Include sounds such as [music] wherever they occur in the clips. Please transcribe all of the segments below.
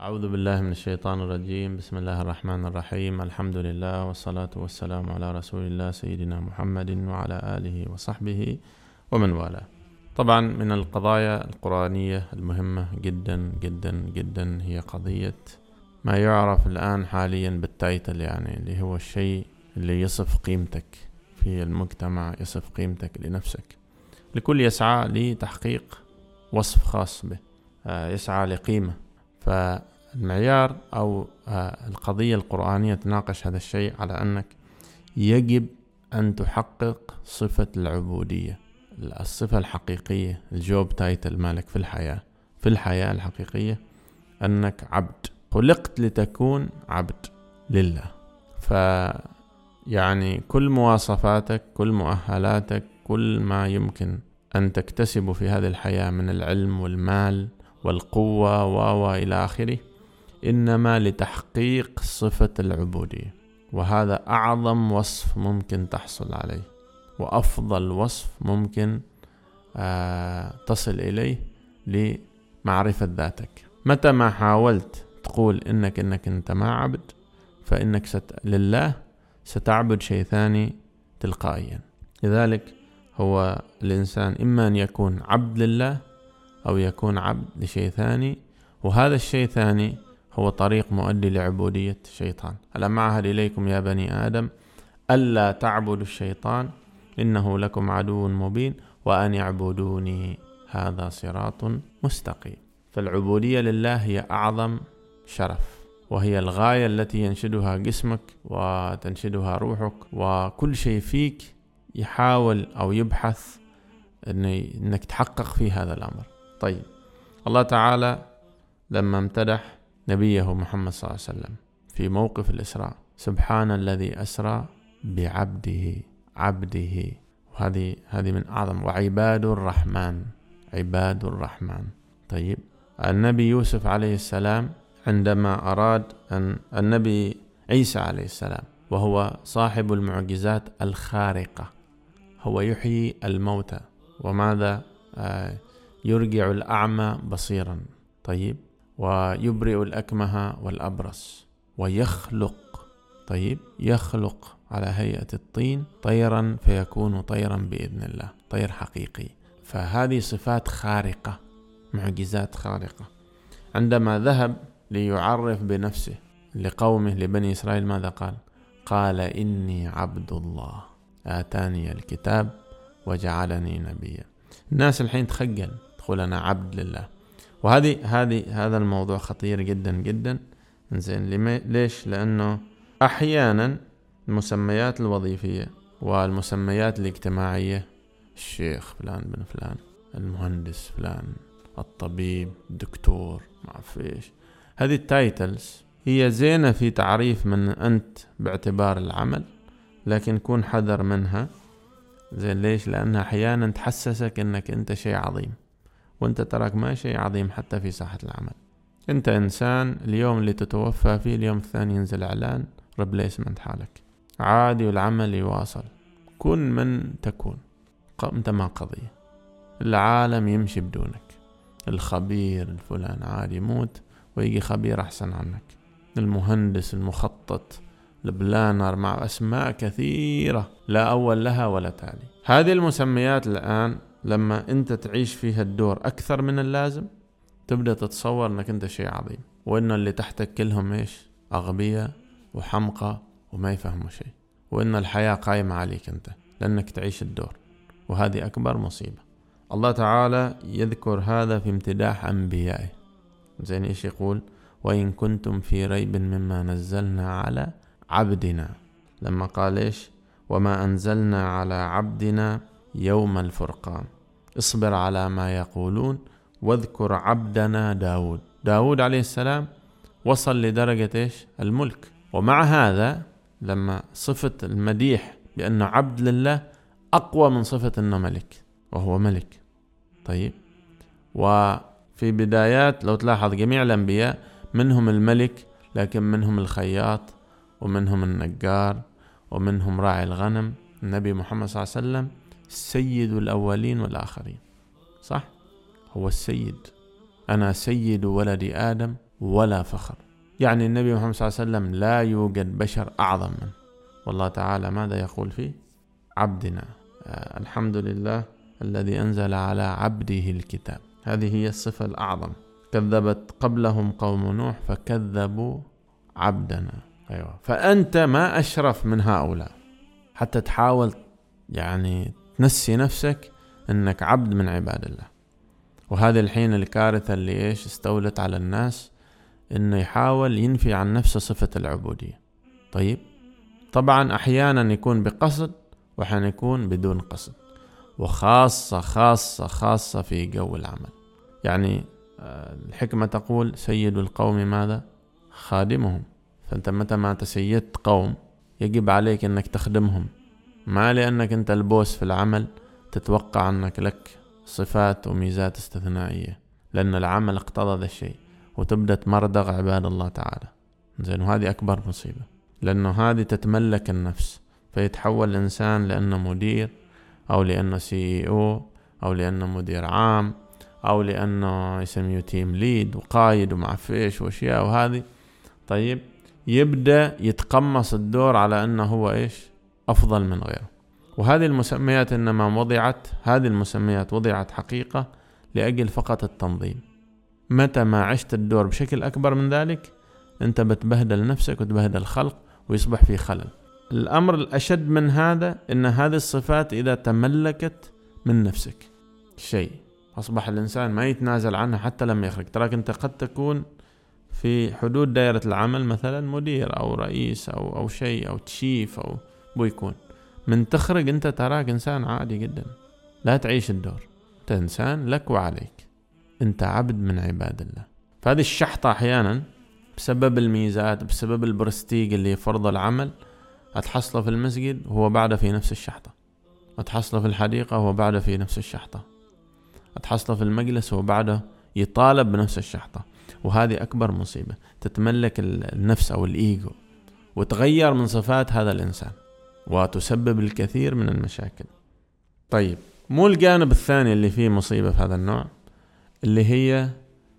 أعوذ بالله من الشيطان الرجيم. بسم الله الرحمن الرحيم. الحمد لله والصلاة والسلام على رسول الله سيدنا محمد وعلى آله وصحبه ومن والاه. طبعا من القضايا القرآنية المهمة جدا جدا جدا هي قضية ما يعرف الآن حاليا بالتايتل يعني اللي هو الشيء اللي يصف قيمتك في المجتمع يصف قيمتك لنفسك. الكل يسعى لتحقيق وصف خاص به آه، يسعى لقيمة. فالمعيار أو آه، القضية القرآنية تناقش هذا الشيء على أنك يجب أن تحقق صفة العبودية الصفة الحقيقية الجوب تايتل مالك في الحياة. في الحياة الحقيقية أنك عبد. خلقت لتكون عبد لله. ف يعني كل مواصفاتك كل مؤهلاتك كل ما يمكن أن تكتسب في هذه الحياة من العلم والمال والقوة و إلى آخره. إنما لتحقيق صفة العبودية وهذا أعظم وصف ممكن تحصل عليه. وأفضل وصف ممكن آه تصل إليه لمعرفة ذاتك. متى ما حاولت تقول إنك إنك أنت ما عبد فإنك ست... لله ستعبد شيء ثاني تلقائيا. لذلك هو الإنسان إما أن يكون عبد لله أو يكون عبد لشيء ثاني وهذا الشيء الثاني هو طريق مؤدي لعبودية الشيطان. ألم أعهد إليكم يا بني آدم ألا تعبدوا الشيطان؟ إنه لكم عدو مبين وأن يعبدوني هذا صراط مستقيم. فالعبودية لله هي أعظم شرف وهي الغاية التي ينشدها جسمك وتنشدها روحك وكل شيء فيك يحاول أو يبحث أنك تحقق في هذا الأمر. طيب. الله تعالى لما امتدح نبيه محمد صلى الله عليه وسلم في موقف الإسراء. سبحان الذي أسرى بعبده عبده. وهذه هذه من أعظم وعباد الرحمن عباد الرحمن. طيب. النبي يوسف عليه السلام عندما أراد أن النبي عيسى عليه السلام وهو صاحب المعجزات الخارقة هو يحيي الموتى. وماذا؟ آه، يرجع الأعمى بصيرا. طيب. ويبرئ الأكمه والأبرص. ويخلق. طيب. يخلق على هيئة الطين طيرا فيكون طيرا بإذن الله. طير حقيقي. فهذه صفات خارقة. معجزات خارقة. عندما ذهب ليعرف بنفسه لقومه لبني إسرائيل ماذا قال؟ قال إني عبد الله. آتاني الكتاب وجعلني نبيا. الناس الحين تخجل. تقول أنا عبد لله. وهذه هذه هذا الموضوع خطير جدا جدا. زين ليش؟ لأنه أحيانا المسميات الوظيفية والمسميات الاجتماعية الشيخ فلان بن فلان المهندس فلان الطبيب الدكتور ما أعرف إيش هذه ال titles هي زينة في تعريف من أنت باعتبار العمل لكن كون حذر منها. زين ليش؟ لأنها أحيانا تحسسك أنك أنت شيء عظيم. وأنت تراك ما شيء عظيم حتى في ساحة العمل. أنت إنسان اليوم اللي تتوفى فيه اليوم الثاني ينزل إعلان replacement حالك. عادي والعمل يواصل. كن من تكون. أنت ما قضية. العالم يمشي بدونك. الخبير الفلان عادي يموت ويجي خبير أحسن عنك. المهندس المخطط البلانر مع أسماء كثيرة لا أول لها ولا تالي. هذه المسميات الآن لما أنت تعيش فيها الدور أكثر من اللازم تبدأ تتصور أنك أنت شيء عظيم. وأن اللي تحتك كلهم إيش؟ أغبياء وحمقى وما يفهموا شيء. وأن الحياة قايمة عليك أنت لأنك تعيش الدور. وهذه أكبر مصيبة. الله تعالى يذكر هذا في امتداح أنبيائه. زين إيش يقول؟ وإن كنتم في ريب مما نزلنا على عبدنا. لما قال إيش؟ وما أنزلنا على عبدنا يوم الفرقان. اصبر على ما يقولون واذكر عبدنا داود. داود عليه السلام وصل لدرجة إيش؟ الملك. ومع هذا لما صفة المديح بأنه عبد لله أقوى من صفة أنه ملك وهو ملك. طيب. وفي بدايات لو تلاحظ جميع الأنبياء منهم الملك لكن منهم الخياط ومنهم النجار ومنهم راعي الغنم النبي محمد صلى الله عليه وسلم. سيد الأولين والآخرين. صح؟ هو السيد. أنا سيد ولد آدم ولا فخر. يعني النبي محمد صلى الله عليه وسلم لا يوجد بشر أعظم منه. والله تعالى ماذا يقول فيه؟ عبدنا. آه الحمد لله الذي أنزل على عبده الكتاب. هذه هي الصفة الأعظم. كذبت قبلهم قوم نوح فكذبوا عبدنا. أيوة. فأنت ما أشرف من هؤلاء. حتى تحاول يعني تنسي نفسك أنك عبد من عباد الله. وهذه الحين الكارثة اللي إيش استولت على الناس إنه يحاول ينفي عن نفسه صفة العبودية. طيب؟ طبعا أحيانا يكون بقصد وأحيانا يكون بدون قصد. وخاصة خاصة خاصة في جو العمل. يعني آه، الحكمة تقول سيد القوم ماذا؟ خادمهم. فأنت متى ما تسيدت قوم يجب عليك أنك تخدمهم. ما لأنك أنت البوس في العمل تتوقع أنك لك صفات وميزات استثنائية لأن العمل اقتضى ذا الشيء وتبدأ تمردغ عباد الله تعالى. زين وهذه أكبر مصيبة لأنه هذه تتملك النفس فيتحول الإنسان لأنه مدير أو لأنه سي أو أو لأنه مدير عام أو لأنه يسميه تيم ليد وقايد ومع فيش وأشياء وهذه. طيب يبدأ يتقمص الدور على أنه هو إيش؟ أفضل من غيره. وهذه المسميات إنما وضعت هذه المسميات وضعت حقيقة لأجل فقط التنظيم. متى ما عشت الدور بشكل أكبر من ذلك أنت بتبهدل نفسك وتبهدل الخلق ويصبح في خلل. الأمر الأشد من هذا أن هذه الصفات إذا تملكت من نفسك. شيء. أصبح الإنسان ما يتنازل عنها حتى لما يخرج. تراك أنت قد تكون في حدود دائرة العمل مثلا مدير أو رئيس أو أو شيء أو chief أو بيكون. من تخرج أنت تراك إنسان عادي جدا. لا تعيش الدور. أنت إنسان لك وعليك. أنت عبد من عباد الله. فهذه الشحطة أحيانا بسبب الميزات بسبب البرستيج اللي يفرض العمل أتحصله في المسجد وهو بعده في نفس الشحطة. أتحصله في الحديقة وهو بعده في نفس الشحطة. أتحصله في المجلس وهو بعده يطالب بنفس الشحطة. وهذه أكبر مصيبة. تتملك النفس أو الإيجو. وتغير من صفات هذا الإنسان. وتسبب الكثير من المشاكل. طيب مو الجانب الثاني اللي فيه مصيبة في هذا النوع؟ اللي هي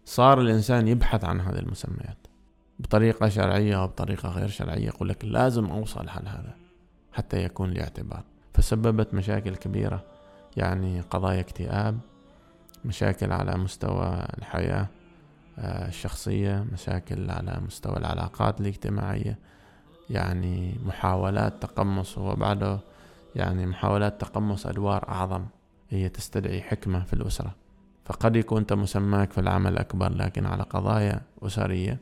صار الإنسان يبحث عن هذه المسميات بطريقة شرعية أو بطريقة غير شرعية يقول لك لازم أوصل حل هذا حتى يكون لي اعتبار. فسببت مشاكل كبيرة يعني قضايا اكتئاب مشاكل على مستوى الحياة آه، الشخصية مشاكل على مستوى العلاقات الاجتماعية يعني محاولات تقمص وبعده يعني محاولات تقمص أدوار أعظم. هي تستدعي حكمة في الأسرة. فقد يكون أنت مسماك في العمل أكبر لكن على قضايا أسرية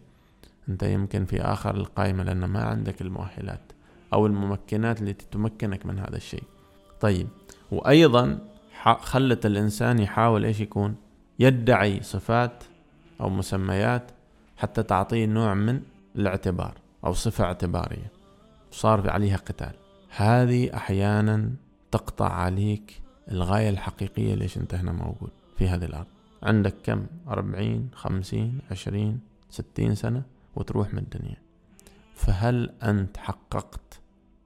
أنت يمكن في آخر القائمة لأن ما عندك المؤهلات أو الممكنات التي تمكنك من هذا الشيء. طيب وأيضا خلت الإنسان يحاول إيش يكون؟ يدعي صفات أو مسميات حتى تعطيه نوع من الاعتبار. أو صفة اعتبارية. صار عليها قتال. هذه أحيانا تقطع عليك الغاية الحقيقية ليش أنت هنا موجود في هذه الأرض. عندك كم؟ أربعين خمسين عشرين ستين سنة وتروح من الدنيا. فهل أنت حققت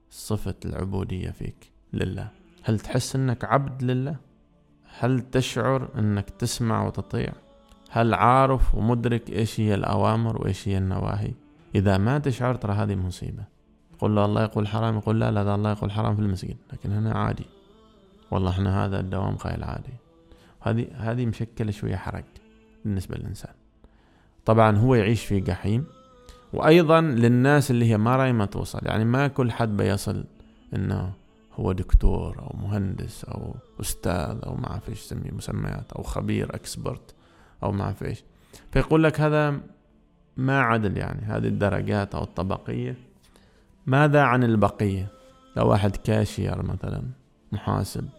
صفة العبودية فيك لله؟ هل تحس أنك عبد لله؟ هل تشعر أنك تسمع وتطيع؟ هل عارف ومدرك إيش هي الأوامر وإيش هي النواهي؟ إذا ما تشعر ترى هذه مصيبة. قل له الله يقول حرام يقول لا لا الله يقول حرام في المسجد. لكن هنا عادي. والله إحنا هذا الدوام خيل عادي. هذه هذه مشكلة شوية حرج بالنسبة للإنسان. طبعا هو يعيش في جحيم. وأيضا للناس اللي هي ما رايمة توصل. يعني ما كل حد بيصل إنه هو دكتور أو مهندس أو أستاذ أو ما أعرف إيش مسميات أو خبير أكسبرت أو ما أعرف إيش. فيقول لك هذا ما عدل يعني هذه الدرجات أو الطبقية. ماذا عن البقية؟ لو واحد كاشير مثلا محاسب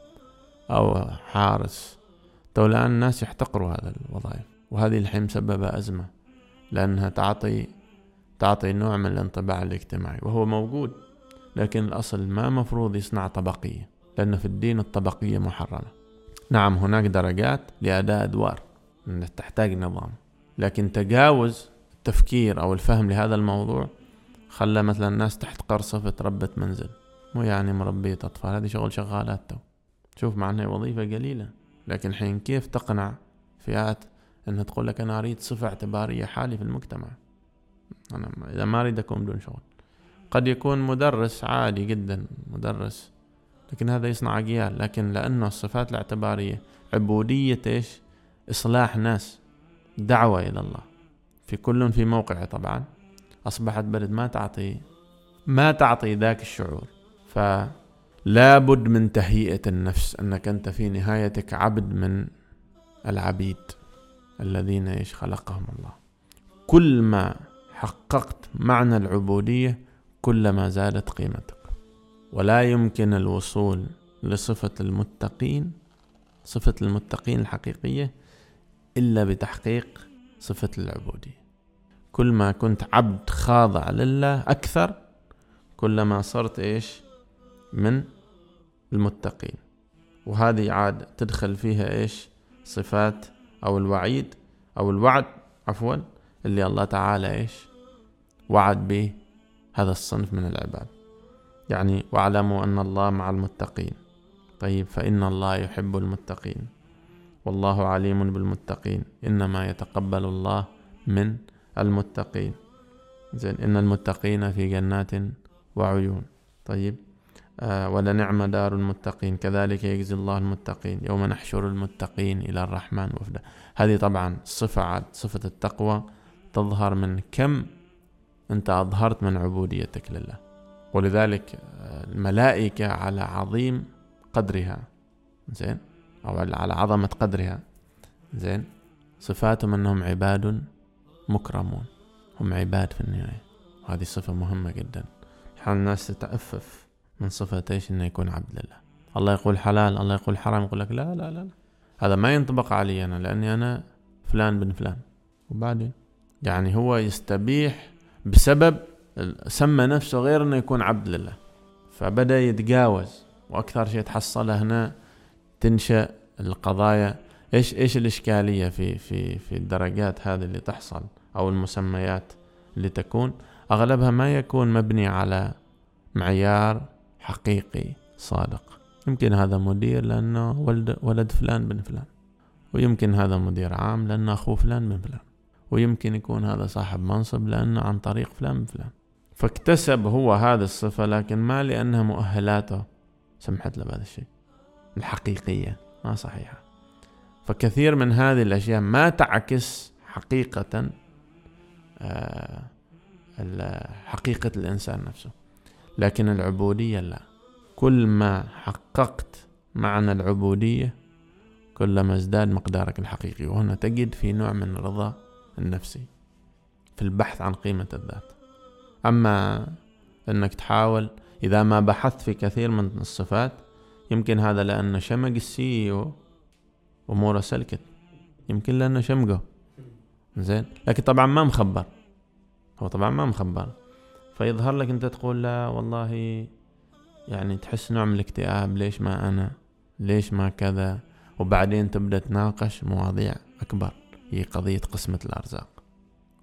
أو حارس تو الآن الناس يحتقروا هذا الوظائف وهذه الحين مسببة أزمة لأنها تعطي تعطي نوع من الانطباع الاجتماعي وهو موجود لكن الأصل ما مفروض يصنع طبقية لأن في الدين الطبقية محرمة. نعم هناك درجات لأداء أدوار تحتاج نظام لكن تجاوز التفكير أو الفهم لهذا الموضوع خلى مثلا الناس تحت قرصفة ربة منزل. مو يعني مربية أطفال هذه شغل شغالات تو. شوف مع أنها وظيفة قليلة لكن حين كيف تقنع فئات إنها تقول لك أنا أريد صفة اعتبارية حالي في المجتمع؟ أنا إذا ما أريد أكون بدون شغل. قد يكون مدرس عادي جدا مدرس لكن هذا يصنع أجيال لكن لأنه الصفات الاعتبارية عبودية إيش؟ إصلاح ناس دعوة إلى الله. في كل في موقعه طبعا. أصبحت بلد ما تعطي ما تعطي ذاك الشعور. فلا بد من تهيئة النفس أنك أنت في نهايتك عبد من العبيد الذين إيش خلقهم الله. كل ما حققت معنى العبودية كلما زادت قيمتك. ولا يمكن الوصول لصفة المتقين صفة المتقين الحقيقية إلا بتحقيق صفة العبودية. كل ما كنت عبد خاضع لله أكثر كلما صرت إيش؟ من المتقين. وهذه عاد تدخل فيها إيش؟ صفات أو الوعيد أو الوعد عفوا اللي الله تعالى إيش؟ وعد به هذا الصنف من العباد. يعني واعلموا أن الله مع المتقين. طيب فإن الله يحب المتقين. والله عليم بالمتقين. إنما يتقبل الله من المتقين. زين إن المتقين في جنات وعيون. طيب. آه ولنعم دار المتقين. كذلك يجزي الله المتقين. يوم نحشر المتقين إلى الرحمن وفدا. هذه طبعا صفة صفة التقوى. تظهر من كم؟ أنت أظهرت من عبوديتك لله. ولذلك آه، الملائكة على عظيم قدرها. زين. أو على عظمة قدرها. زين. صفاتهم أنهم عباد مكرمون. هم عباد في النهاية. وهذه صفة مهمة جدا. حال الناس تتأفف من صفة إيش؟ إنه يكون عبد لله. الله يقول حلال الله يقول حرام يقول لك لا لا لا. هذا ما ينطبق علي أنا لأني أنا فلان بن فلان. وبعدين؟ يعني هو يستبيح بسبب سمى نفسه غير إنه يكون عبد لله. فبدأ يتجاوز. وأكثر شيء تحصله هنا تنشأ القضايا إيش إيش الإشكالية في في في الدرجات هذه اللي تحصل أو المسميات اللي تكون؟ أغلبها ما يكون مبني على معيار حقيقي صادق. يمكن هذا مدير لأنه ولد ولد فلان بن فلان. ويمكن هذا مدير عام لأنه أخوه فلان بن فلان. ويمكن يكون هذا صاحب منصب لأنه عن طريق فلان بن فلان. فاكتسب هو هذه الصفة لكن ما لأنها مؤهلاته. سمحت له بهذا الشيء. الحقيقية ما صحيحة. فكثير من هذه الأشياء ما تعكس حقيقة آه، حقيقة الإنسان نفسه. لكن العبودية لا. كل ما حققت معنى العبودية كلما ازداد مقدارك الحقيقي. وهنا تجد في نوع من الرضا النفسي في البحث عن قيمة الذات. أما أنك تحاول إذا ما بحثت في كثير من الصفات يمكن هذا لأنه شمق السي أو أمورة سلكت. يمكن لأنه شمقة. زين. لكن طبعا ما مخبر. هو طبعا ما مخبر. فيظهر لك أنت تقول لا والله يعني تحس نوع من الاكتئاب. ليش ما أنا؟ ليش ما كذا؟ وبعدين تبدأ تناقش مواضيع أكبر. هي قضية قسمة الأرزاق.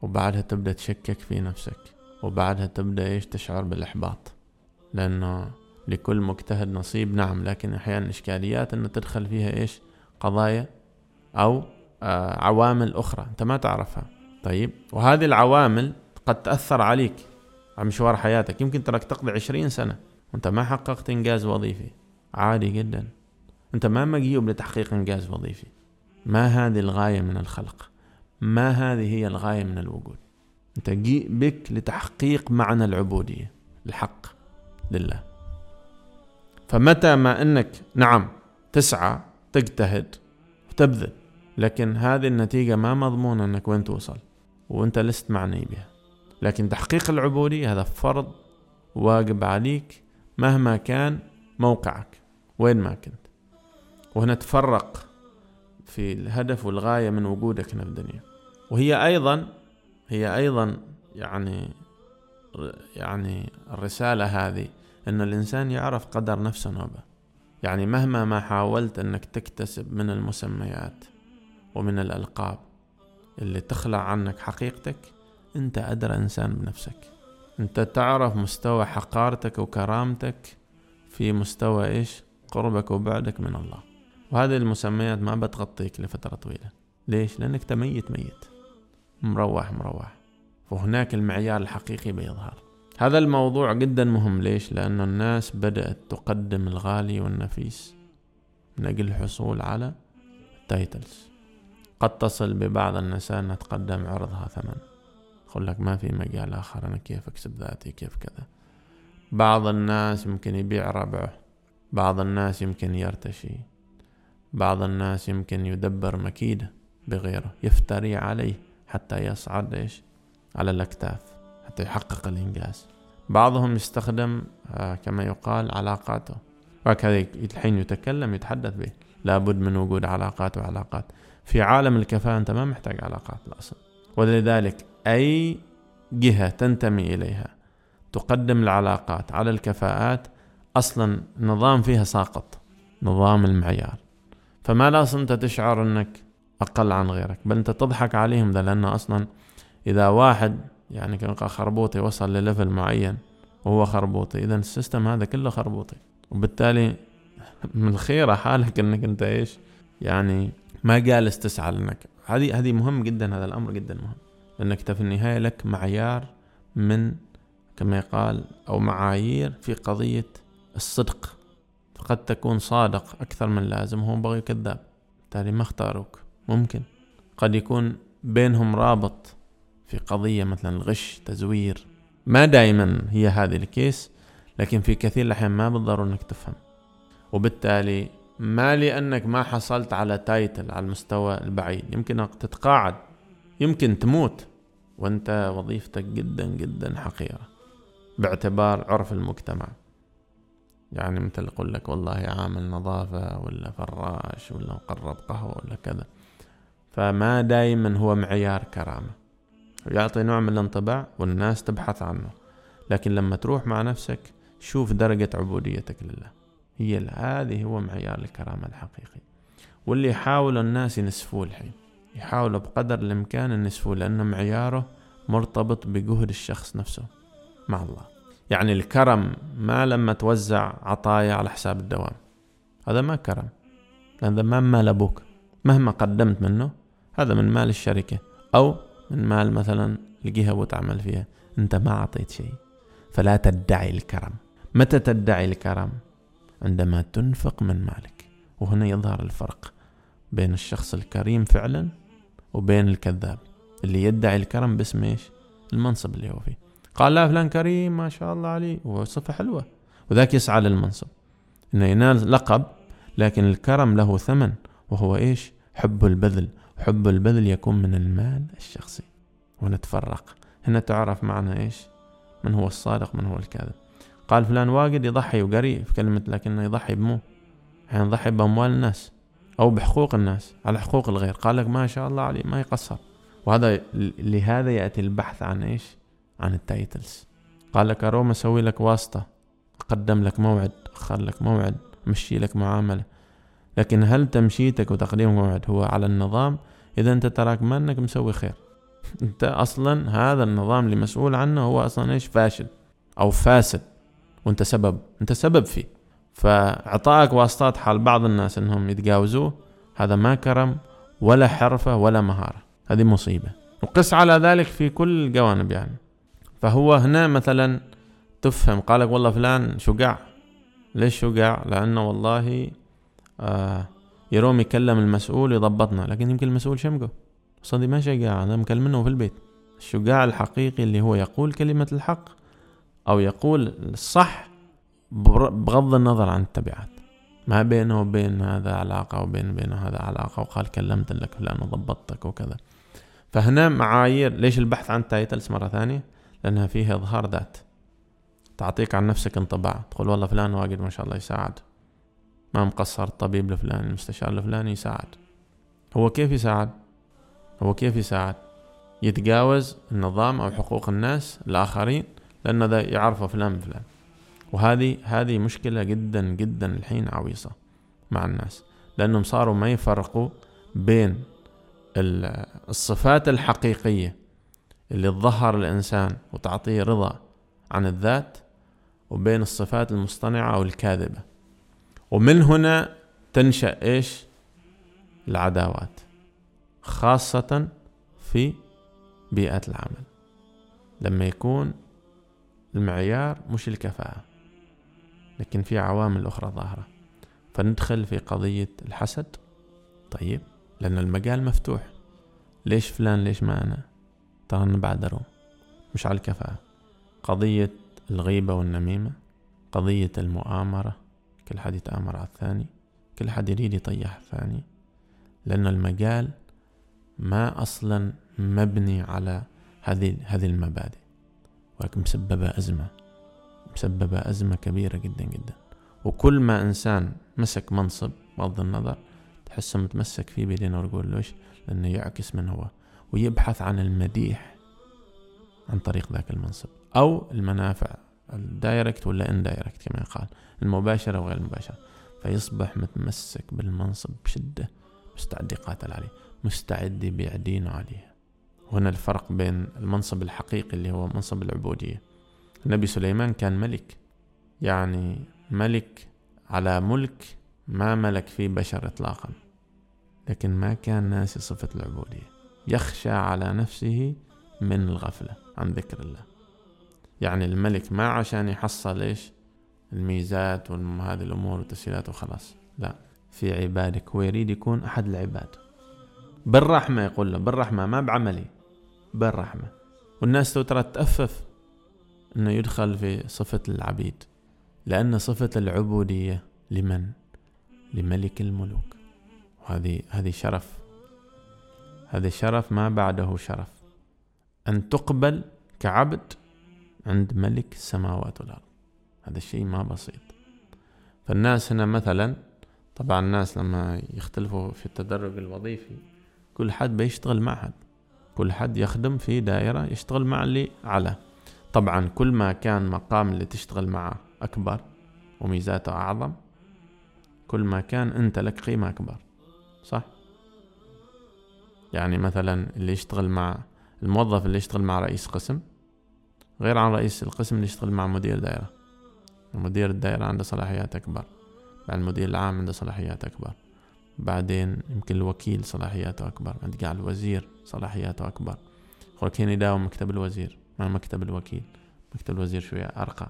وبعدها تبدأ تشكك في نفسك. وبعدها تبدأ إيش؟ تشعر بالإحباط. لأنه لكل مجتهد نصيب. نعم لكن أحيانا إشكاليات أنه تدخل فيها إيش؟ قضايا أو آه عوامل أخرى. أنت ما تعرفها. طيب؟ وهذه العوامل قد تأثر عليك على مشوار حياتك. يمكن تراك تقضي عشرين سنة وأنت ما حققت إنجاز وظيفي. عادي جدا. أنت ما مجيوب لتحقيق إنجاز وظيفي. ما هذه الغاية من الخلق. ما هذه هي الغاية من الوجود. أنت جيء بك لتحقيق معنى العبودية الحق لله. فمتى ما أنك نعم تسعى تجتهد وتبذل لكن هذه النتيجة ما مضمونة أنك وين توصل وأنت لست معني بها. لكن تحقيق العبودية هذا فرض واجب عليك مهما كان موقعك وين ما كنت. وهنا تفرق في الهدف والغاية من وجودك هنا في الدنيا. وهي أيضا هي أيضا يعني يعني الرسالة هذه أن الإنسان يعرف قدر نفسه نوبة. يعني مهما ما حاولت أنك تكتسب من المسميات ومن الألقاب اللي تخلع عنك حقيقتك أنت أدرى إنسان بنفسك. أنت تعرف مستوى حقارتك وكرامتك في مستوى إيش؟ قربك وبعدك من الله. وهذه المسميات ما بتغطيك لفترة طويلة. ليش؟ لأنك تميت ميت. مروح مروح. وهناك المعيار الحقيقي بيظهر. هذا الموضوع جدا مهم. ليش؟ لأن الناس بدأت تقدم الغالي والنفيس. من أجل الحصول على ال titles. قد تصل ببعض النساء أن تقدم عرضها ثمن. يقول لك ما في مجال آخر أنا كيف أكسب ذاتي؟ كيف كذا؟ بعض الناس يمكن يبيع ربعه. بعض الناس يمكن يرتشي. بعض الناس يمكن يدبر مكيدة بغيره. يفتري عليه حتى يصعد إيش؟ على الأكتاف. حتى يحقق الإنجاز. بعضهم يستخدم آه، كما يقال علاقاته. وهكذا الحين يتكلم يتحدث به. لابد من وجود علاقات وعلاقات. في عالم الكفاءة أنت ما محتاج علاقات الأصل ولذلك أي جهة تنتمي إليها تقدم العلاقات على الكفاءات أصلا نظام فيها ساقط نظام المعيار. فما لازم أنت تشعر أنك أقل عن غيرك بل أنت تضحك عليهم ذا لأنه أصلا إذا واحد يعني كان خربوطي وصل ل level معين وهو خربوطي إذا ال system هذا كله خربوطي وبالتالي [laughs] من الخيرة حالك أنك أنت إيش؟ يعني ما جالس تسعى لأنك. هذه هذه مهم جدا هذا الأمر جدا مهم. لأنك في النهاية لك معيار من كما يقال أو معايير في قضية الصدق. قد تكون صادق أكثر من لازم هو بغي كذاب. بالتالي ما اختاروك. ممكن. قد يكون بينهم رابط. في قضية مثلا الغش تزوير ما دائما هي هذه الكيس لكن في كثير الأحيان ما بالضرورة أنك تفهم. وبالتالي ما لأنك ما حصلت على تايتل على المستوى البعيد يمكن تتقاعد يمكن تموت وأنت وظيفتك جدا جدا حقيرة باعتبار عرف المجتمع. يعني مثل يقول لك والله عامل نظافة ولا فراش ولا مقرب قهوة ولا كذا. فما دايما هو معيار كرامة. يعطي نوع من الانطباع والناس تبحث عنه. لكن لما تروح مع نفسك شوف درجة عبوديتك لله. هي هذه هو معيار الكرامة الحقيقي. واللي يحاول الناس ينسفوه الحين. يحاولوا بقدر الإمكان ينسفوه لأنه معياره مرتبط بجهد الشخص نفسه مع الله. يعني الكرم ما لما توزع عطايا على حساب الدوام. هذا ما كرم. هذا ما مال أبوك. مهما قدمت منه هذا من مال الشركة. أو من مال مثلا الجهة وتعمل فيها أنت ما أعطيت شيء. فلا تدعي الكرم. متى تدعي الكرم؟ عندما تنفق من مالك. وهنا يظهر الفرق بين الشخص الكريم فعلا وبين الكذاب. اللي يدعي الكرم باسم إيش؟ المنصب اللي هو فيه. قال لا فلان كريم ما شاء الله عليه. وصفة حلوة. وذاك يسعى للمنصب. إنه ينال لقب لكن الكرم له ثمن وهو إيش؟ حب البذل. حب البذل يكون من المال الشخصي. ونتفرق. هنا تعرف معنى إيش؟ من هو الصادق من هو الكاذب. قال فلان واجد يضحي وقري في كلمة لكنه يضحي بمو. يعني يضحي بأموال الناس أو بحقوق الناس على حقوق الغير. قال لك ما شاء الله عليه ما يقصر. وهذا لهذا يأتي البحث عن إيش؟ عن ال titles. قال لك أروم أسوي لك واسطة أقدم لك موعد أخر لك موعد أمشي لك معاملة. لكن هل تمشيتك وتقديم موعد هو على النظام؟ إذا أنت تراك ما أنك مسوي خير. [laughs] أنت أصلا هذا النظام اللي مسؤول عنه هو أصلا إيش؟ فاشل أو فاسد. وأنت سبب أنت سبب فيه. فإعطائك واسطات حال بعض الناس أنهم يتجاوزوه هذا ما كرم ولا حرفة ولا مهارة. هذه مصيبة. وقس على ذلك في كل الجوانب يعني. فهو هنا مثلا تفهم قالك والله فلان شجاع. ليش شجاع؟ لأنه والله آه يروم يكلم المسؤول يضبطنا لكن يمكن المسؤول شمقه. صدي ما شجاع هذا مكلمنه في البيت. الشجاع الحقيقي اللي هو يقول كلمة الحق أو يقول الصح بغض النظر عن التبعات. ما بينه وبين هذا علاقة وبين بينه هذا علاقة وقال كلمت لك فلان وضبطتك وكذا. فهنا معايير ليش البحث عن تايتلز مرة ثانية؟ لأنها فيها إظهار ذات. تعطيك عن نفسك انطباع. تقول والله فلان واجد ما شاء الله يساعد. ما مقصر الطبيب الفلاني المستشار الفلاني يساعد. هو كيف يساعد؟ هو كيف يساعد؟ يتجاوز النظام أو حقوق الناس الآخرين لأنه ذا يعرفه فلان فلان. وهذه هذه مشكلة جدا جدا الحين عويصة مع الناس. لأنهم صاروا ما يفرقوا بين الصفات الحقيقية اللي تظهر الإنسان وتعطيه رضا عن الذات وبين الصفات المصطنعة أو الكاذبة. ومن هنا تنشأ إيش؟ العداوات خاصة في بيئة العمل. لما يكون المعيار مش الكفاءة لكن في عوامل أخرى ظاهرة. فندخل في قضية الحسد. طيب لأن المجال مفتوح. ليش فلان ليش ما أنا؟ ترى أنا مش على الكفاءة. قضية الغيبة والنميمة قضية المؤامرة كل حد يتآمر على الثاني كل حد يريد يطيح الثاني لأن المجال ما أصلا مبني على هذه هذه المبادئ ولكن مسببة أزمة مسببة أزمة كبيرة جدا جدا. وكل ما إنسان مسك منصب بغض النظر تحسه متمسك فيه بيدينا ويقول ليش لأنه يعكس من هو ويبحث عن المديح عن طريق ذاك المنصب أو المنافع ال direct ولا indirect كما يقال. المباشرة وغير المباشرة. فيصبح متمسك بالمنصب بشدة مستعد يقاتل عليه مستعد يبيع دينه عليه. هنا الفرق بين المنصب الحقيقي اللي هو منصب العبودية. النبي سليمان كان ملك يعني ملك على ملك ما ملك فيه بشر إطلاقا لكن ما كان ناسي صفة العبودية. يخشى على نفسه من الغفلة عن ذكر الله. يعني الملك ما عشان يحصل إيش؟ الميزات وهذه الأمور والتسهيلات وخلاص. لا في عبادك هو يريد يكون أحد العباد. بالرحمة يقول له بالرحمة ما بعملي. بالرحمة. والناس ترى تأفف أنه يدخل في صفة العبيد. لأن صفة العبودية لمن؟ لملك الملوك. وهذه هذه شرف. هذا شرف ما بعده شرف. أن تقبل كعبد عند ملك السماوات والأرض. هذا الشيء ما بسيط. فالناس هنا مثلا طبعا الناس لما يختلفوا في التدرج الوظيفي كل حد بيشتغل مع حد. كل حد يخدم في دائرة يشتغل مع اللي على. طبعا كل ما كان مقام اللي تشتغل معه أكبر وميزاته أعظم كل ما كان أنت لك قيمة أكبر. صح؟ يعني مثلا اللي يشتغل مع الموظف اللي يشتغل مع رئيس قسم غير عن رئيس القسم اللي يشتغل مع مدير دائرة. مدير الدائرة عنده صلاحيات أكبر بعد المدير العام عنده صلاحيات أكبر بعدين يمكن الوكيل صلاحياته أكبر عند قاع الوزير صلاحياته أكبر. خلك هنا يداوم مكتب الوزير ما مكتب الوكيل مكتب الوزير شوية أرقى.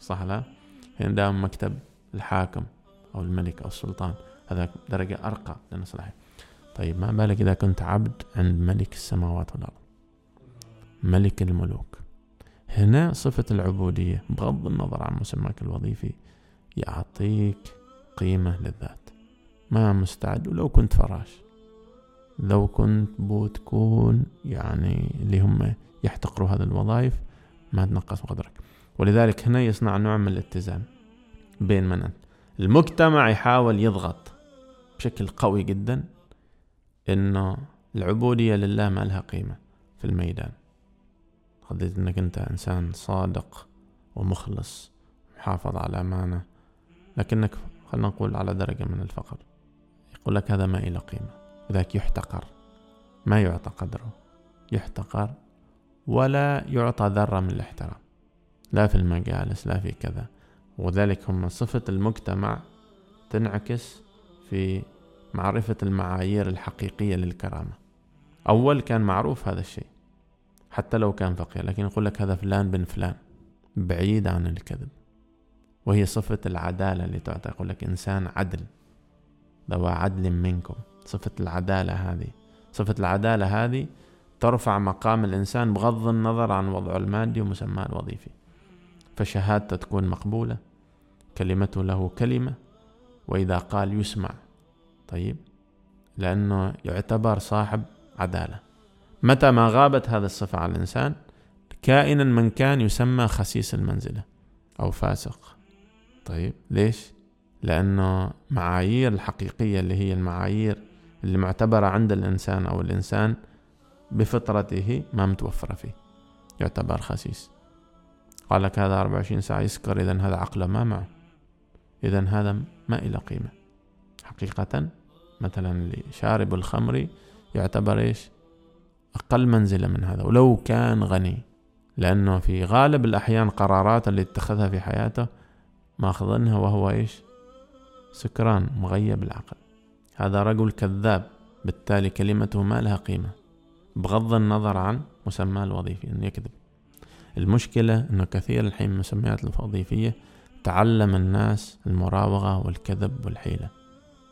صح لا؟ هنا يداوم مكتب الحاكم أو الملك أو السلطان هذا درجة أرقى لأنه صلاحية طيب ما بالك إذا كنت عبد عند ملك السماوات والأرض؟ ملك الملوك. هنا صفة العبودية بغض النظر عن مسماك الوظيفي يعطيك قيمة للذات. ما مستعد ولو كنت فراش. لو كنت بتكون يعني اللي هم يحتقروا هذه الوظائف ما تنقص قدرك. ولذلك هنا يصنع نوع من الاتزان بين من المجتمع يحاول يضغط بشكل قوي جدا إنه العبودية لله ما لها قيمة في الميدان. قضية إنك أنت إنسان صادق ومخلص محافظ على أمانة. لكنك خلنا نقول على درجة من الفقر. يقول لك هذا ما إلى قيمة. لذلك يحتقر. ما يعطى قدره. يحتقر ولا يعطى ذرة من الاحترام. لا في المجالس لا في كذا. وذلك هم صفة المجتمع تنعكس في معرفة المعايير الحقيقية للكرامة. أول كان معروف هذا الشيء. حتى لو كان فقير لكن يقول لك هذا فلان بن فلان بعيد عن الكذب. وهي صفة العدالة اللي تعطى يقول لك إنسان عدل ذو عدل منكم. صفة العدالة هذه صفة العدالة هذه ترفع مقام الإنسان بغض النظر عن وضعه المادي ومسماه الوظيفي. فشهادته تكون مقبولة كلمته له كلمة وإذا قال يسمع. طيب لأنه يعتبر صاحب عدالة. متى ما غابت هذه الصفة على الإنسان كائنا من كان يسمى خسيس المنزلة أو فاسق. طيب ليش؟ لأنه معايير الحقيقية اللي هي المعايير اللي معتبرة عند الإنسان أو الإنسان بفطرته ما متوفرة فيه. يعتبر خسيس. قال لك هذا 24 ساعة يسكر إذا هذا عقله ما معه. إذا هذا ما إلى قيمة. حقيقة مثلا اللي شارب الخمر يعتبر إيش؟ أقل منزلة من هذا ولو كان غني لأنه في غالب الأحيان قرارات اللي اتخذها في حياته ماخذنها وهو إيش؟ سكران مغيب العقل. هذا رجل كذاب بالتالي كلمته ما لها قيمة. بغض النظر عن مسماه الوظيفي أنه يكذب. المشكلة أنه كثير الحين المسميات الوظيفية تعلم الناس المراوغة والكذب والحيلة.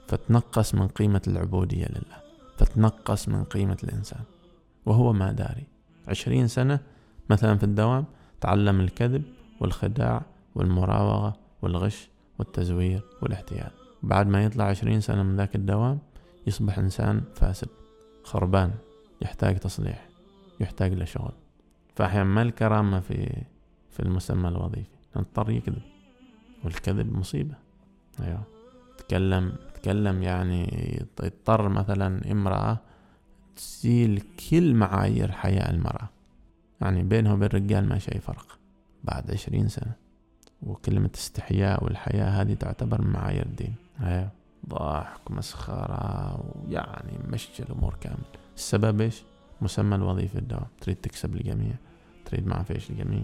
فتنقص من قيمة العبودية لله فتنقص من قيمة الإنسان. وهو ما داري. عشرين سنة مثلا في الدوام تعلم الكذب والخداع والمراوغة والغش والتزوير والاحتيال. بعد ما يطلع عشرين سنة من ذاك الدوام يصبح إنسان فاسد خربان يحتاج تصليح يحتاج لشغل. فأحيانا ما الكرامة في في المسمى الوظيفي؟ نضطر يكذب والكذب مصيبة. أيوه. تكلم تكلم يعني يضطر مثلا امرأة تزيل كل معايير حياة المرأة. يعني بينها وبين الرجال ما شيء فرق. بعد عشرين سنة. وكلمة استحياء والحياة هذه تعتبر من معايير الدين. أيوه ضحك ومسخرة ويعني مشي الأمور كامل. السبب إيش؟ مسمى الوظيفة الدوام. تريد تكسب الجميع. تريد تعايش الجميع.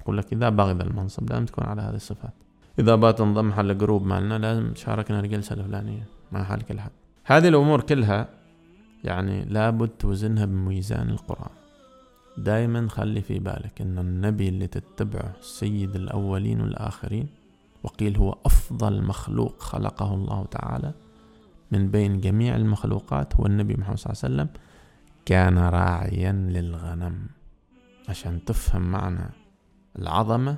يقول لك إذا ذا المنصب لازم تكون على هذه الصفات. إذا بات تنضم حال group مالنا لازم تشاركنا الجلسة الفلانية مع حال كل هذه الأمور كلها يعني لابد توزنها بميزان القرآن. دائما خلي في بالك إن النبي اللي تتبعه سيد الأولين والآخرين وقيل هو أفضل مخلوق خلقه الله تعالى من بين جميع المخلوقات هو النبي محمد صلى الله عليه وسلم كان راعيا للغنم. عشان تفهم معنى العظمة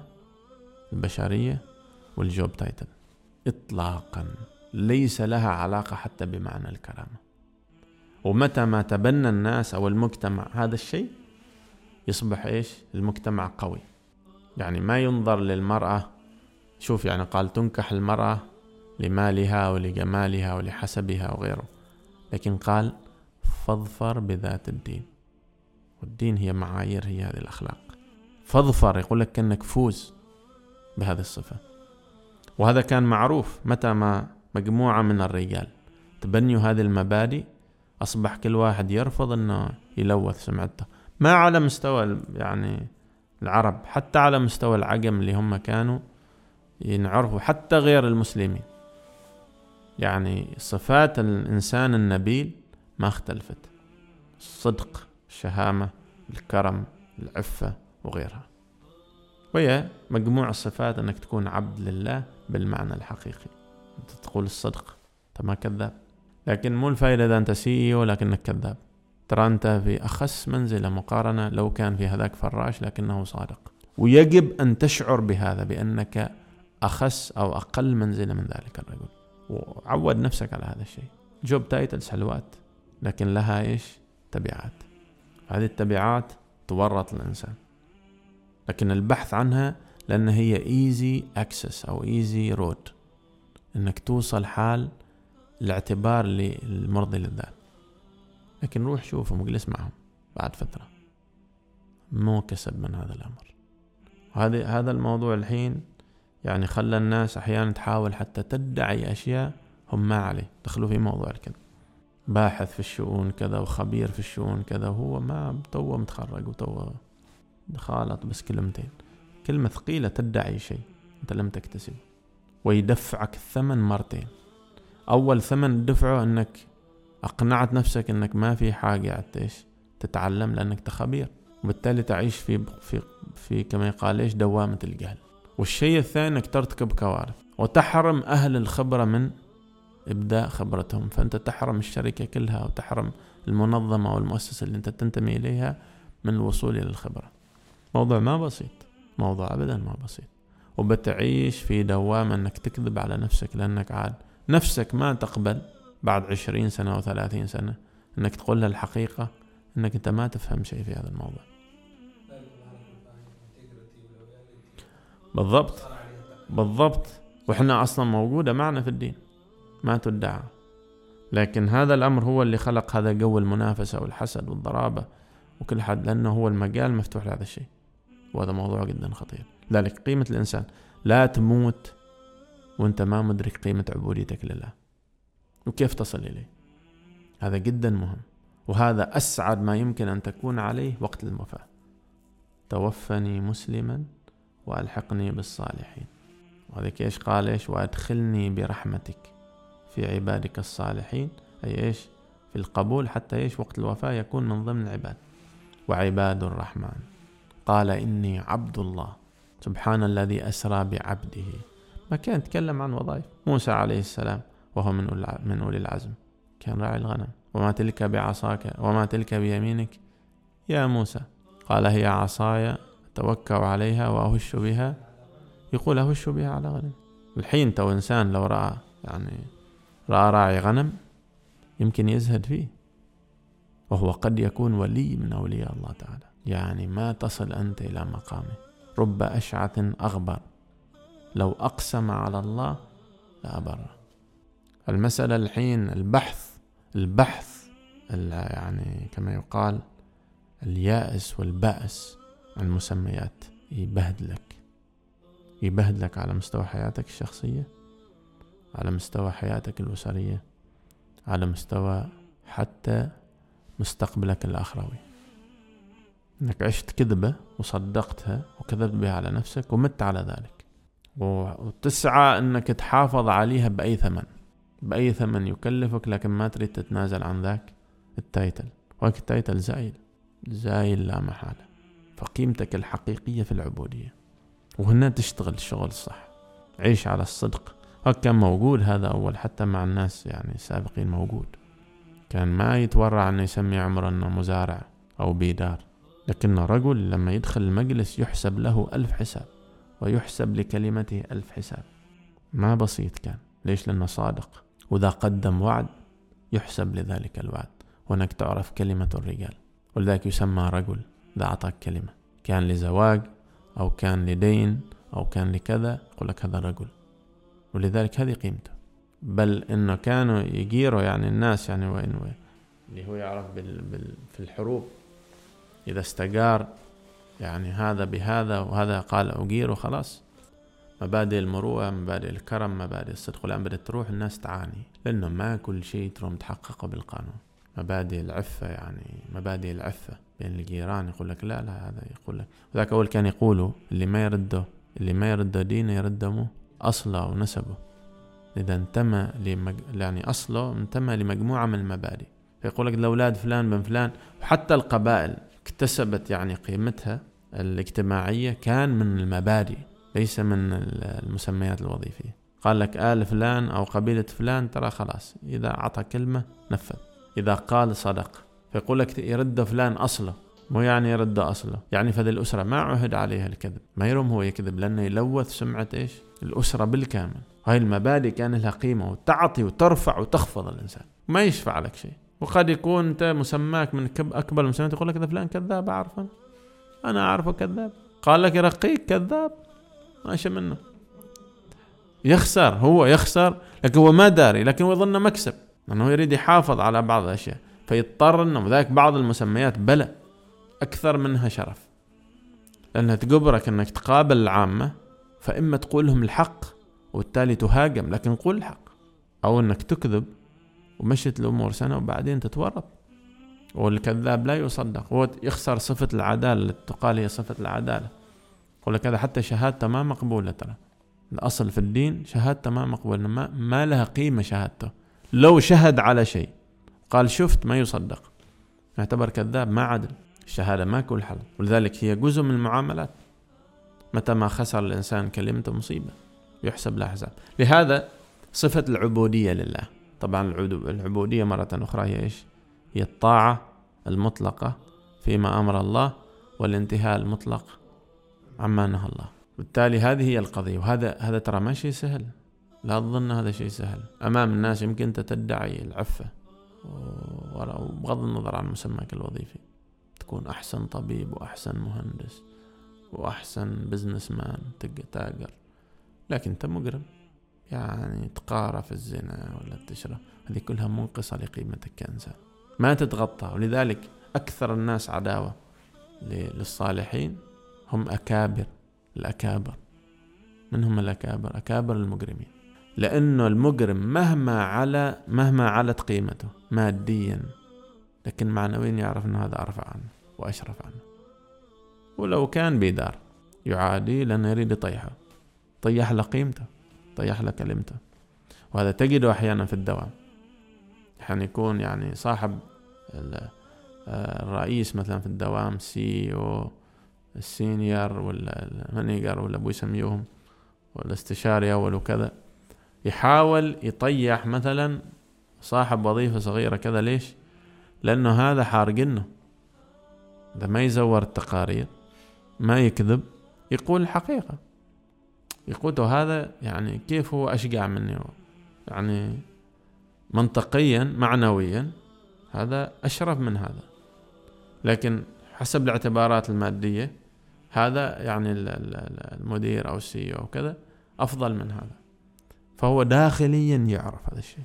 البشرية والجوب تايتل إطلاقا. ليس لها علاقة حتى بمعنى الكرامة. ومتى ما تبنى الناس أو المجتمع هذا الشيء يصبح إيش؟ المجتمع قوي. يعني ما ينظر للمرأة شوف يعني قال تنكح المرأة لمالها ولجمالها ولحسبها وغيره لكن قال فاظفر بذات الدين. والدين هي معايير هي هذه الأخلاق. فاظفر يقول لك كأنك فوز بهذه الصفة. وهذا كان معروف متى ما مجموعة من الرجال تبنوا هذه المبادئ أصبح كل واحد يرفض أنه يلوث سمعته. ما على مستوى يعني العرب حتى على مستوى العجم اللي هم كانوا ينعرفوا حتى غير المسلمين. يعني صفات الإنسان النبيل ما اختلفت. الصدق الشهامة الكرم العفة وغيرها. وهي مجموع الصفات أنك تكون عبد لله بالمعنى الحقيقي. أنت تقول الصدق أنت ما كذاب. لكن مو الفائدة إذا أنت سي ولكنك كذاب. ترى أنت في أخس منزلة مقارنة لو كان في هذاك فراش لكنه صادق. ويجب أن تشعر بهذا بأنك أخس أو أقل منزلة من ذلك الرجل. وعود نفسك على هذا الشيء. job titles حلوات لكن لها إيش؟ تبعات. هذه التبعات تورط الإنسان. لكن البحث عنها لأن هي easy access أو easy road إنك توصل حال الاعتبار للمرضي للذات لكن روح شوفهم واجلس معهم بعد فترة. مو كسب من هذا الأمر. وهذا هذا الموضوع الحين يعني خلى الناس أحيانا تحاول حتى تدعي أشياء هم ما عليه. دخلوا في موضوع الكذب. باحث في الشؤون كذا وخبير في الشؤون كذا هو ما توه متخرج وتوه خالط بس كلمتين. كلمة ثقيلة تدعي شيء أنت لم تكتسبه. ويدفعك الثمن مرتين. أول ثمن دفعه أنك أقنعت نفسك أنك ما في حاجة إيش تتعلم لأنك تخبير وبالتالي تعيش في في في كما يقال إيش دوامة الجهل. والشيء الثاني إنك ترتكب كوارث. وتحرم أهل الخبرة من إبداء خبرتهم. فأنت تحرم الشركة كلها وتحرم المنظمة والمؤسسة اللي أنت تنتمي إليها من الوصول إلى الخبرة. موضوع ما بسيط. موضوع ابدا ما بسيط. وبتعيش في دوامة إنك تكذب على نفسك لأنك عاد نفسك ما تقبل بعد عشرين سنة أو ثلاثين سنة أنك تقول لها الحقيقة أنك أنت ما تفهم شيء في هذا الموضوع. بالضبط. بالضبط. وإحنا أصلا موجودة معنا في الدين. ما تدعى. لكن هذا الأمر هو اللي خلق هذا جو المنافسة والحسد والضرابة وكل حد لأنه هو المجال مفتوح لهذا الشيء. وهذا موضوع جدا خطير. لذلك قيمة الإنسان لا تموت وانت ما مدرك قيمة عبوديتك لله. وكيف تصل إليه؟ هذا جدا مهم. وهذا أسعد ما يمكن أن تكون عليه وقت الوفاة. توفني مسلما وألحقني بالصالحين. وهذا إيش قال؟ إيش؟ وأدخلني برحمتك في عبادك الصالحين. أي إيش؟ في القبول حتى إيش؟ وقت الوفاة يكون من ضمن العباد. وعباد الرحمن. قال إني عبد الله. سبحان الذي أسرى بعبده. ما كان يتكلم عن وظائف. موسى عليه السلام وهو من من أولي العزم. كان راعي الغنم. وما تلك بعصاك وما تلك بيمينك. يا موسى قال هي عصاي أتوكأ عليها وأهش بها. يقول أهش بها على غنم. الحين تو إنسان لو رأى يعني رأى راعي غنم يمكن يزهد فيه. وهو قد يكون ولي من أولياء الله تعالى. يعني ما تصل أنت إلى مقامه. رب أشعث أغبر. لو أقسم على الله لأبره المسألة الحين البحث البحث يعني كما يقال اليائس والبأس عن المسميات يبهدلك يبهدلك على مستوى حياتك الشخصية على مستوى حياتك الأسرية على مستوى حتى مستقبلك الآخروي. إنك عشت كذبة وصدقتها وكذبت بها على نفسك ومت على ذلك. وتسعى إنك تحافظ عليها بأي ثمن بأي ثمن يكلفك لكن ما تريد تتنازل عن ذاك ال title. وهيك ال title زايل زايل لا محالة. فقيمتك الحقيقية في العبودية. وهنا تشتغل الشغل الصح. عيش على الصدق. كان موجود هذا أول حتى مع الناس يعني السابقين موجود. كان ما يتورع أنه يسمي عمره أنه مزارع أو بيدار. لكن رجل لما يدخل المجلس يحسب له ألف حساب. ويحسب لكلمته ألف حساب. ما بسيط كان. ليش؟ لأنه صادق. وإذا قدم وعد يحسب لذلك الوعد. وهناك تعرف كلمة الرجال. ولذلك يسمى رجل إذا أعطاك كلمة. كان لزواج أو كان لدين أو كان لكذا يقول لك هذا رجل. ولذلك هذه قيمته. بل إنه كانوا يجيروا يعني الناس يعني وين وين. اللي هو يعرف بال بال في الحروب. إذا استجار يعني هذا بهذا وهذا قال اجير وخلاص مبادئ المروءة مبادئ الكرم مبادئ الصدق والأمر بدأت تروح الناس تعاني لأنه ما كل شيء ترى متحققه بالقانون. مبادئ العفة يعني مبادئ العفة. بين الجيران يقول لك لا لا هذا يقول لك. وذاك أول كان يقولوا اللي ما يرده اللي ما يرده دينه يرده أصله ونسبه. إذا انتمى لمج... يعني أصله انتمى لمجموعة من المبادئ. فيقول لك الأولاد فلان بن فلان وحتى القبائل اكتسبت يعني قيمتها الاجتماعية كان من المبادئ ليس من المسميات الوظيفية. قال لك آل فلان أو قبيلة فلان ترى خلاص إذا أعطى كلمة نفذ. إذا قال صدق فيقول لك يرد فلان أصله مو يعني يرد أصله. يعني فذي الأسرة ما عهد عليها الكذب ما يرم هو يكذب لأنه يلوث سمعة إيش؟ الأسرة بالكامل. هاي المبادئ كان لها قيمة وتعطي وترفع وتخفض الإنسان. ما يشفع لك شيء. وقد يكون أنت مسماك من أكبر المسميات يقول لك هذا فلان كذاب أعرفه. أنا أعرفه كذاب. قال لك يرقيك كذاب. ماشي منه. يخسر هو يخسر لكن هو ما داري لكن هو يظن مكسب. لأنه يريد يحافظ على بعض الأشياء. فيضطر أنه ذلك بعض المسميات بلى. أكثر منها شرف. لأنها تجبرك أنك تقابل العامة فإما تقول لهم الحق وبالتالي تهاجم لكن قول الحق. أو أنك تكذب ومشت الأمور سنة وبعدين تتورط. والكذاب لا يصدق. هو يخسر صفة العدالة اللي تقال هي صفة العدالة. يقول لك هذا حتى شهادته ما مقبولة ترى. الأصل في الدين شهادته ما مقبولة ما, ما لها قيمة شهادته. لو شهد على شيء قال شفت ما يصدق. يعتبر كذاب ما عدل. الشهادة ما كل حل. ولذلك هي جزء من المعاملات. متى ما خسر الإنسان كلمته مصيبة يحسب له حساب. لهذا صفة العبودية لله. طبعا العبودية مرة أخرى هي إيش؟ هي الطاعة المطلقة فيما أمر الله والانتهاء المطلق عما نهى الله. بالتالي هذه هي القضية وهذا هذا ترى ما شيء سهل. لا تظن هذا شيء سهل. أمام الناس يمكن أنت تدعي العفة وبغض النظر عن مسماك الوظيفي. تكون أحسن طبيب وأحسن مهندس وأحسن بزنس مان تاجر. لكن أنت مجرم. يعني تقارى في الزنا ولا تشرب. هذه كلها منقصة لقيمتك كإنسان. ما تتغطى. ولذلك أكثر الناس عداوة للصالحين هم أكابر الأكابر. من هم الأكابر؟ أكابر المجرمين. لأنه المجرم مهما على مهما علت قيمته ماديا لكن معنويا يعرف أنه هذا أرفع عنه وأشرف عنه. ولو كان بيدار يعادي لأنه يريد يطيحه. طيح له قيمته طيح له كلمته. وهذا تجده أحيانا في الدوام. يعني يكون يعني صاحب الرئيس مثلا في الدوام CEO ال senior ولا ال manager ولا ابو يسميوهم والاستشاري أول وكذا يحاول يطيح مثلا صاحب وظيفة صغيرة كذا. ليش؟ لأنه هذا حارقنه ده ما يزور التقارير ما يكذب يقول الحقيقة. يقول هذا يعني كيف هو أشجع مني؟ يعني منطقيا معنويا هذا أشرف من هذا. لكن حسب الاعتبارات المادية هذا يعني المدير أو السي أو كذا أفضل من هذا. فهو داخليا يعرف هذا الشيء.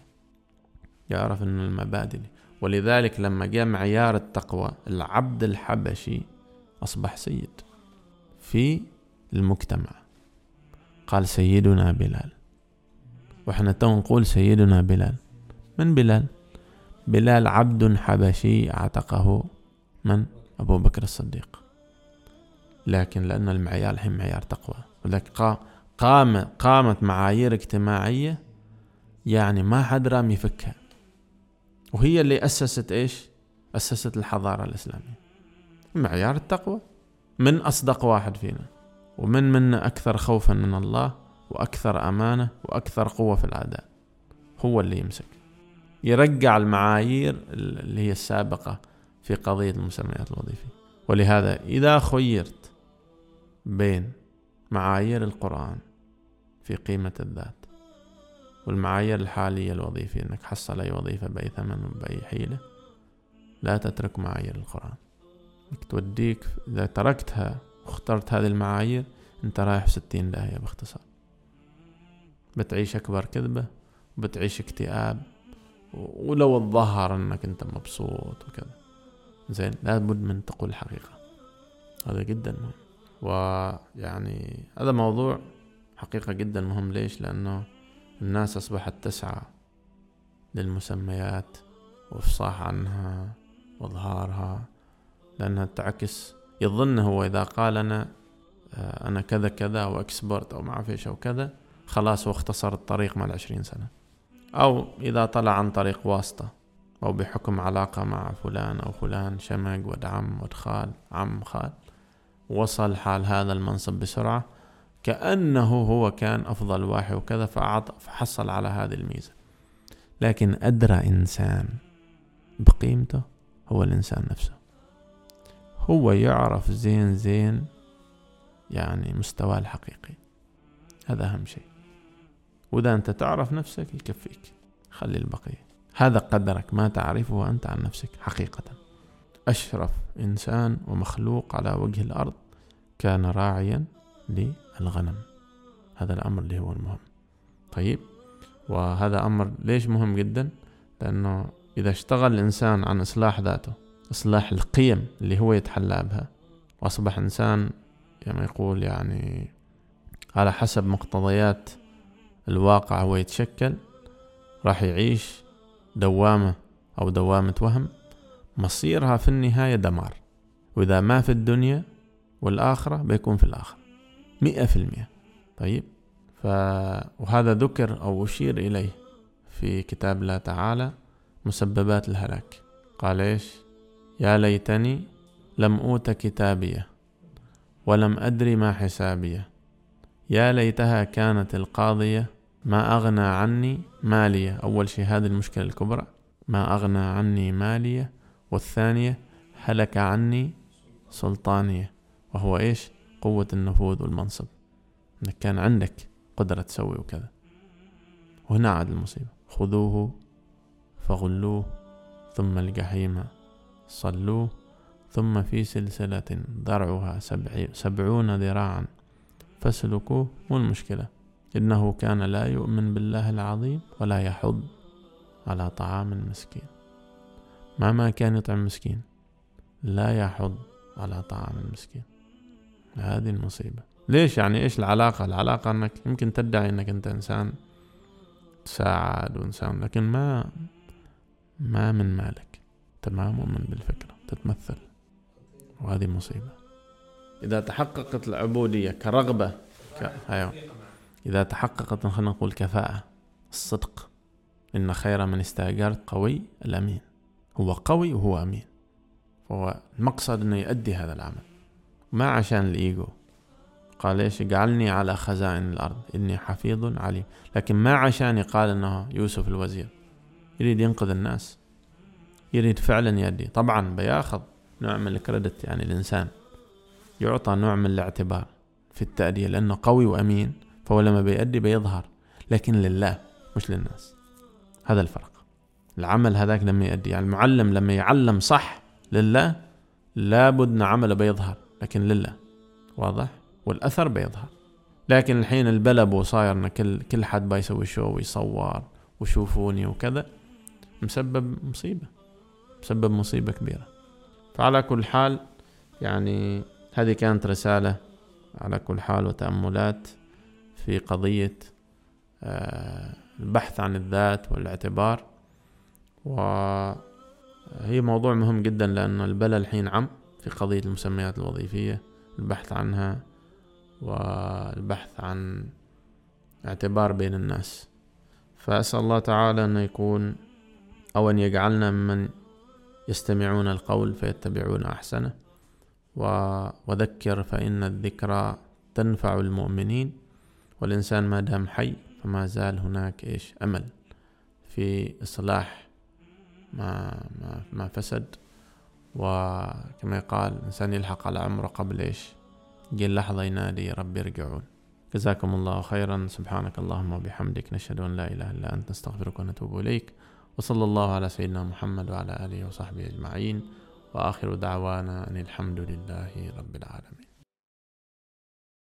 يعرف أن المبادئ. ولذلك لما جاء معيار التقوى العبد الحبشي أصبح سيد في المجتمع. قال سيدنا بلال. وإحنا تو نقول سيدنا بلال. من بلال؟ بلال عبد حبشي اعتقه من؟ أبو بكر الصديق. لكن لأن المعيار الحين معيار تقوى. ولذلك قام قامت معايير اجتماعية يعني ما حد رام يفكها. وهي اللي أسست إيش؟ أسست الحضارة الإسلامية. معيار التقوى. من أصدق واحد فينا. ومن منا أكثر خوفا من الله وأكثر أمانة وأكثر قوة في الأعداء. هو اللي يمسك. يرجع المعايير اللي هي السابقة في قضية المسميات الوظيفية. ولهذا إذا خيرت بين معايير القرآن في قيمة الذات والمعايير الحالية الوظيفية أنك حصل أي وظيفة بأي ثمن وبأي حيلة لا تترك معايير القرآن. توديك إذا تركتها واخترت هذه المعايير أنت رايح ستين داهية باختصار. بتعيش أكبر كذبة وبتعيش اكتئاب ولو الظهر أنك أنت مبسوط وكذا. زين لابد من تقول الحقيقة. هذا جدا مهم. ويعني هذا موضوع حقيقة جدا مهم. ليش؟ لأنه الناس أصبحت تسعى للمسميات وإفصاح عنها وإظهارها لأنها تعكس يظن هو إذا قال أنا آه، أنا كذا كذا أو إكسبرت أو ما أعرف إيش أو كذا خلاص هو اختصر الطريق مع العشرين سنة. أو إذا طلع عن طريق واسطة أو بحكم علاقة مع فلان أو فلان شمق ود عم ود خال عم خال. وصل حال هذا المنصب بسرعة كأنه هو كان أفضل واحد وكذا فأعطى فحصل على هذه الميزة. لكن أدرى إنسان بقيمته هو الإنسان نفسه. هو يعرف زين زين يعني مستواه الحقيقي. هذا أهم شيء. وإذا أنت تعرف نفسك يكفيك. خلي البقية. هذا قدرك. ما تعرفه أنت عن نفسك حقيقة. أشرف إنسان ومخلوق على وجه الأرض كان راعيا للغنم. هذا الأمر اللي هو المهم. طيب وهذا أمر ليش مهم جدا؟ لأنه إذا اشتغل الإنسان عن إصلاح ذاته إصلاح القيم اللي هو يتحلى بها وأصبح إنسان كما يقول يعني على حسب مقتضيات الواقع هو يتشكل راح يعيش دوامة أو دوامة وهم. مصيرها في النهاية دمار. وإذا ما في الدنيا والآخرة بيكون في الآخرة. مئة في المئة. طيب؟ ف... وهذا ذكر أو أشير إليه في كتاب الله تعالى مسببات الهلاك. قال إيش؟ يا ليتني لم أوت كتابيه ولم أدري ما حسابيه يا ليتها كانت القاضية ما أغنى عني مالية. أول شيء هذه المشكلة الكبرى. ما أغنى عني مالية. والثانية هلك عني سلطانية. وهو إيش؟ قوة النفوذ والمنصب. إنك كان عندك قدرة تسوي وكذا. وهنا عاد المصيبة. خذوه فغلوه ثم الجحيم صلوه ثم في سلسلة ضرعها سبعون ذراعا. فاسلكوه. مو المشكلة. إنه كان لا يؤمن بالله العظيم ولا يحض على طعام المسكين. ما ما كان يطعم مسكين لا يحض على طعام المسكين. هذه المصيبة. ليش يعني؟ إيش العلاقة؟ العلاقة أنك يمكن تدعي أنك أنت إنسان تساعد وإنسان لكن ما ما من مالك. أنت ما مؤمن بالفكرة تتمثل. وهذه مصيبة. إذا تحققت العبودية كرغبة ك... أيوه. إذا تحققت خلينا نقول كفاءة الصدق إن خير من استأجرت قوي الأمين. هو قوي وهو أمين. فهو المقصد أنه يؤدي هذا العمل. ما عشان الإيجو. قال إيش؟ اجعلني على خزائن الأرض. إني حفيظ عليم. لكن ما عشان قال أنه يوسف الوزير. يريد ينقذ الناس. يريد فعلا يدي طبعا بياخذ نوع من الكريدت يعني الإنسان. يعطى نوع من الاعتبار في التأدية. لأنه قوي وأمين. فهو لما بيأدي بيظهر لكن لله مش للناس. هذا الفرق. العمل هذاك لما يأدي. يعني المعلم لما يعلم صح لله لابد إن عمله بيظهر لكن لله. واضح؟ والأثر بيظهر. لكن الحين البلب وصاير كل كل حد بيسوي شو ويصور وشوفوني وكذا مسبب مصيبة. مسبب مصيبة كبيرة. فعلى كل حال يعني هذه كانت رسالة على كل حال وتأملات. في قضية آه، البحث عن الذات والاعتبار. وهي موضوع مهم جدا لأن البلى الحين عم في قضية المسميات الوظيفية البحث عنها والبحث عن اعتبار بين الناس. فأسأل الله تعالى أن يكون أو أن يجعلنا ممن يستمعون القول فيتبعون أحسنه. وذكر فإن الذكرى تنفع المؤمنين. والإنسان ما دام حي فما زال هناك إيش؟ أمل في إصلاح ما ما ما فسد. وكما يقال الإنسان يلحق على عمره قبل إيش؟ يجي اللحظة ينادي ربي ارجعون. جزاكم الله خيرا. سبحانك اللهم وبحمدك. نشهد أن لا إله إلا أنت. نستغفرك ونتوب إليك. وصلى الله على سيدنا محمد وعلى آله وصحبه أجمعين. وآخر دعوانا أن الحمد لله رب العالمين.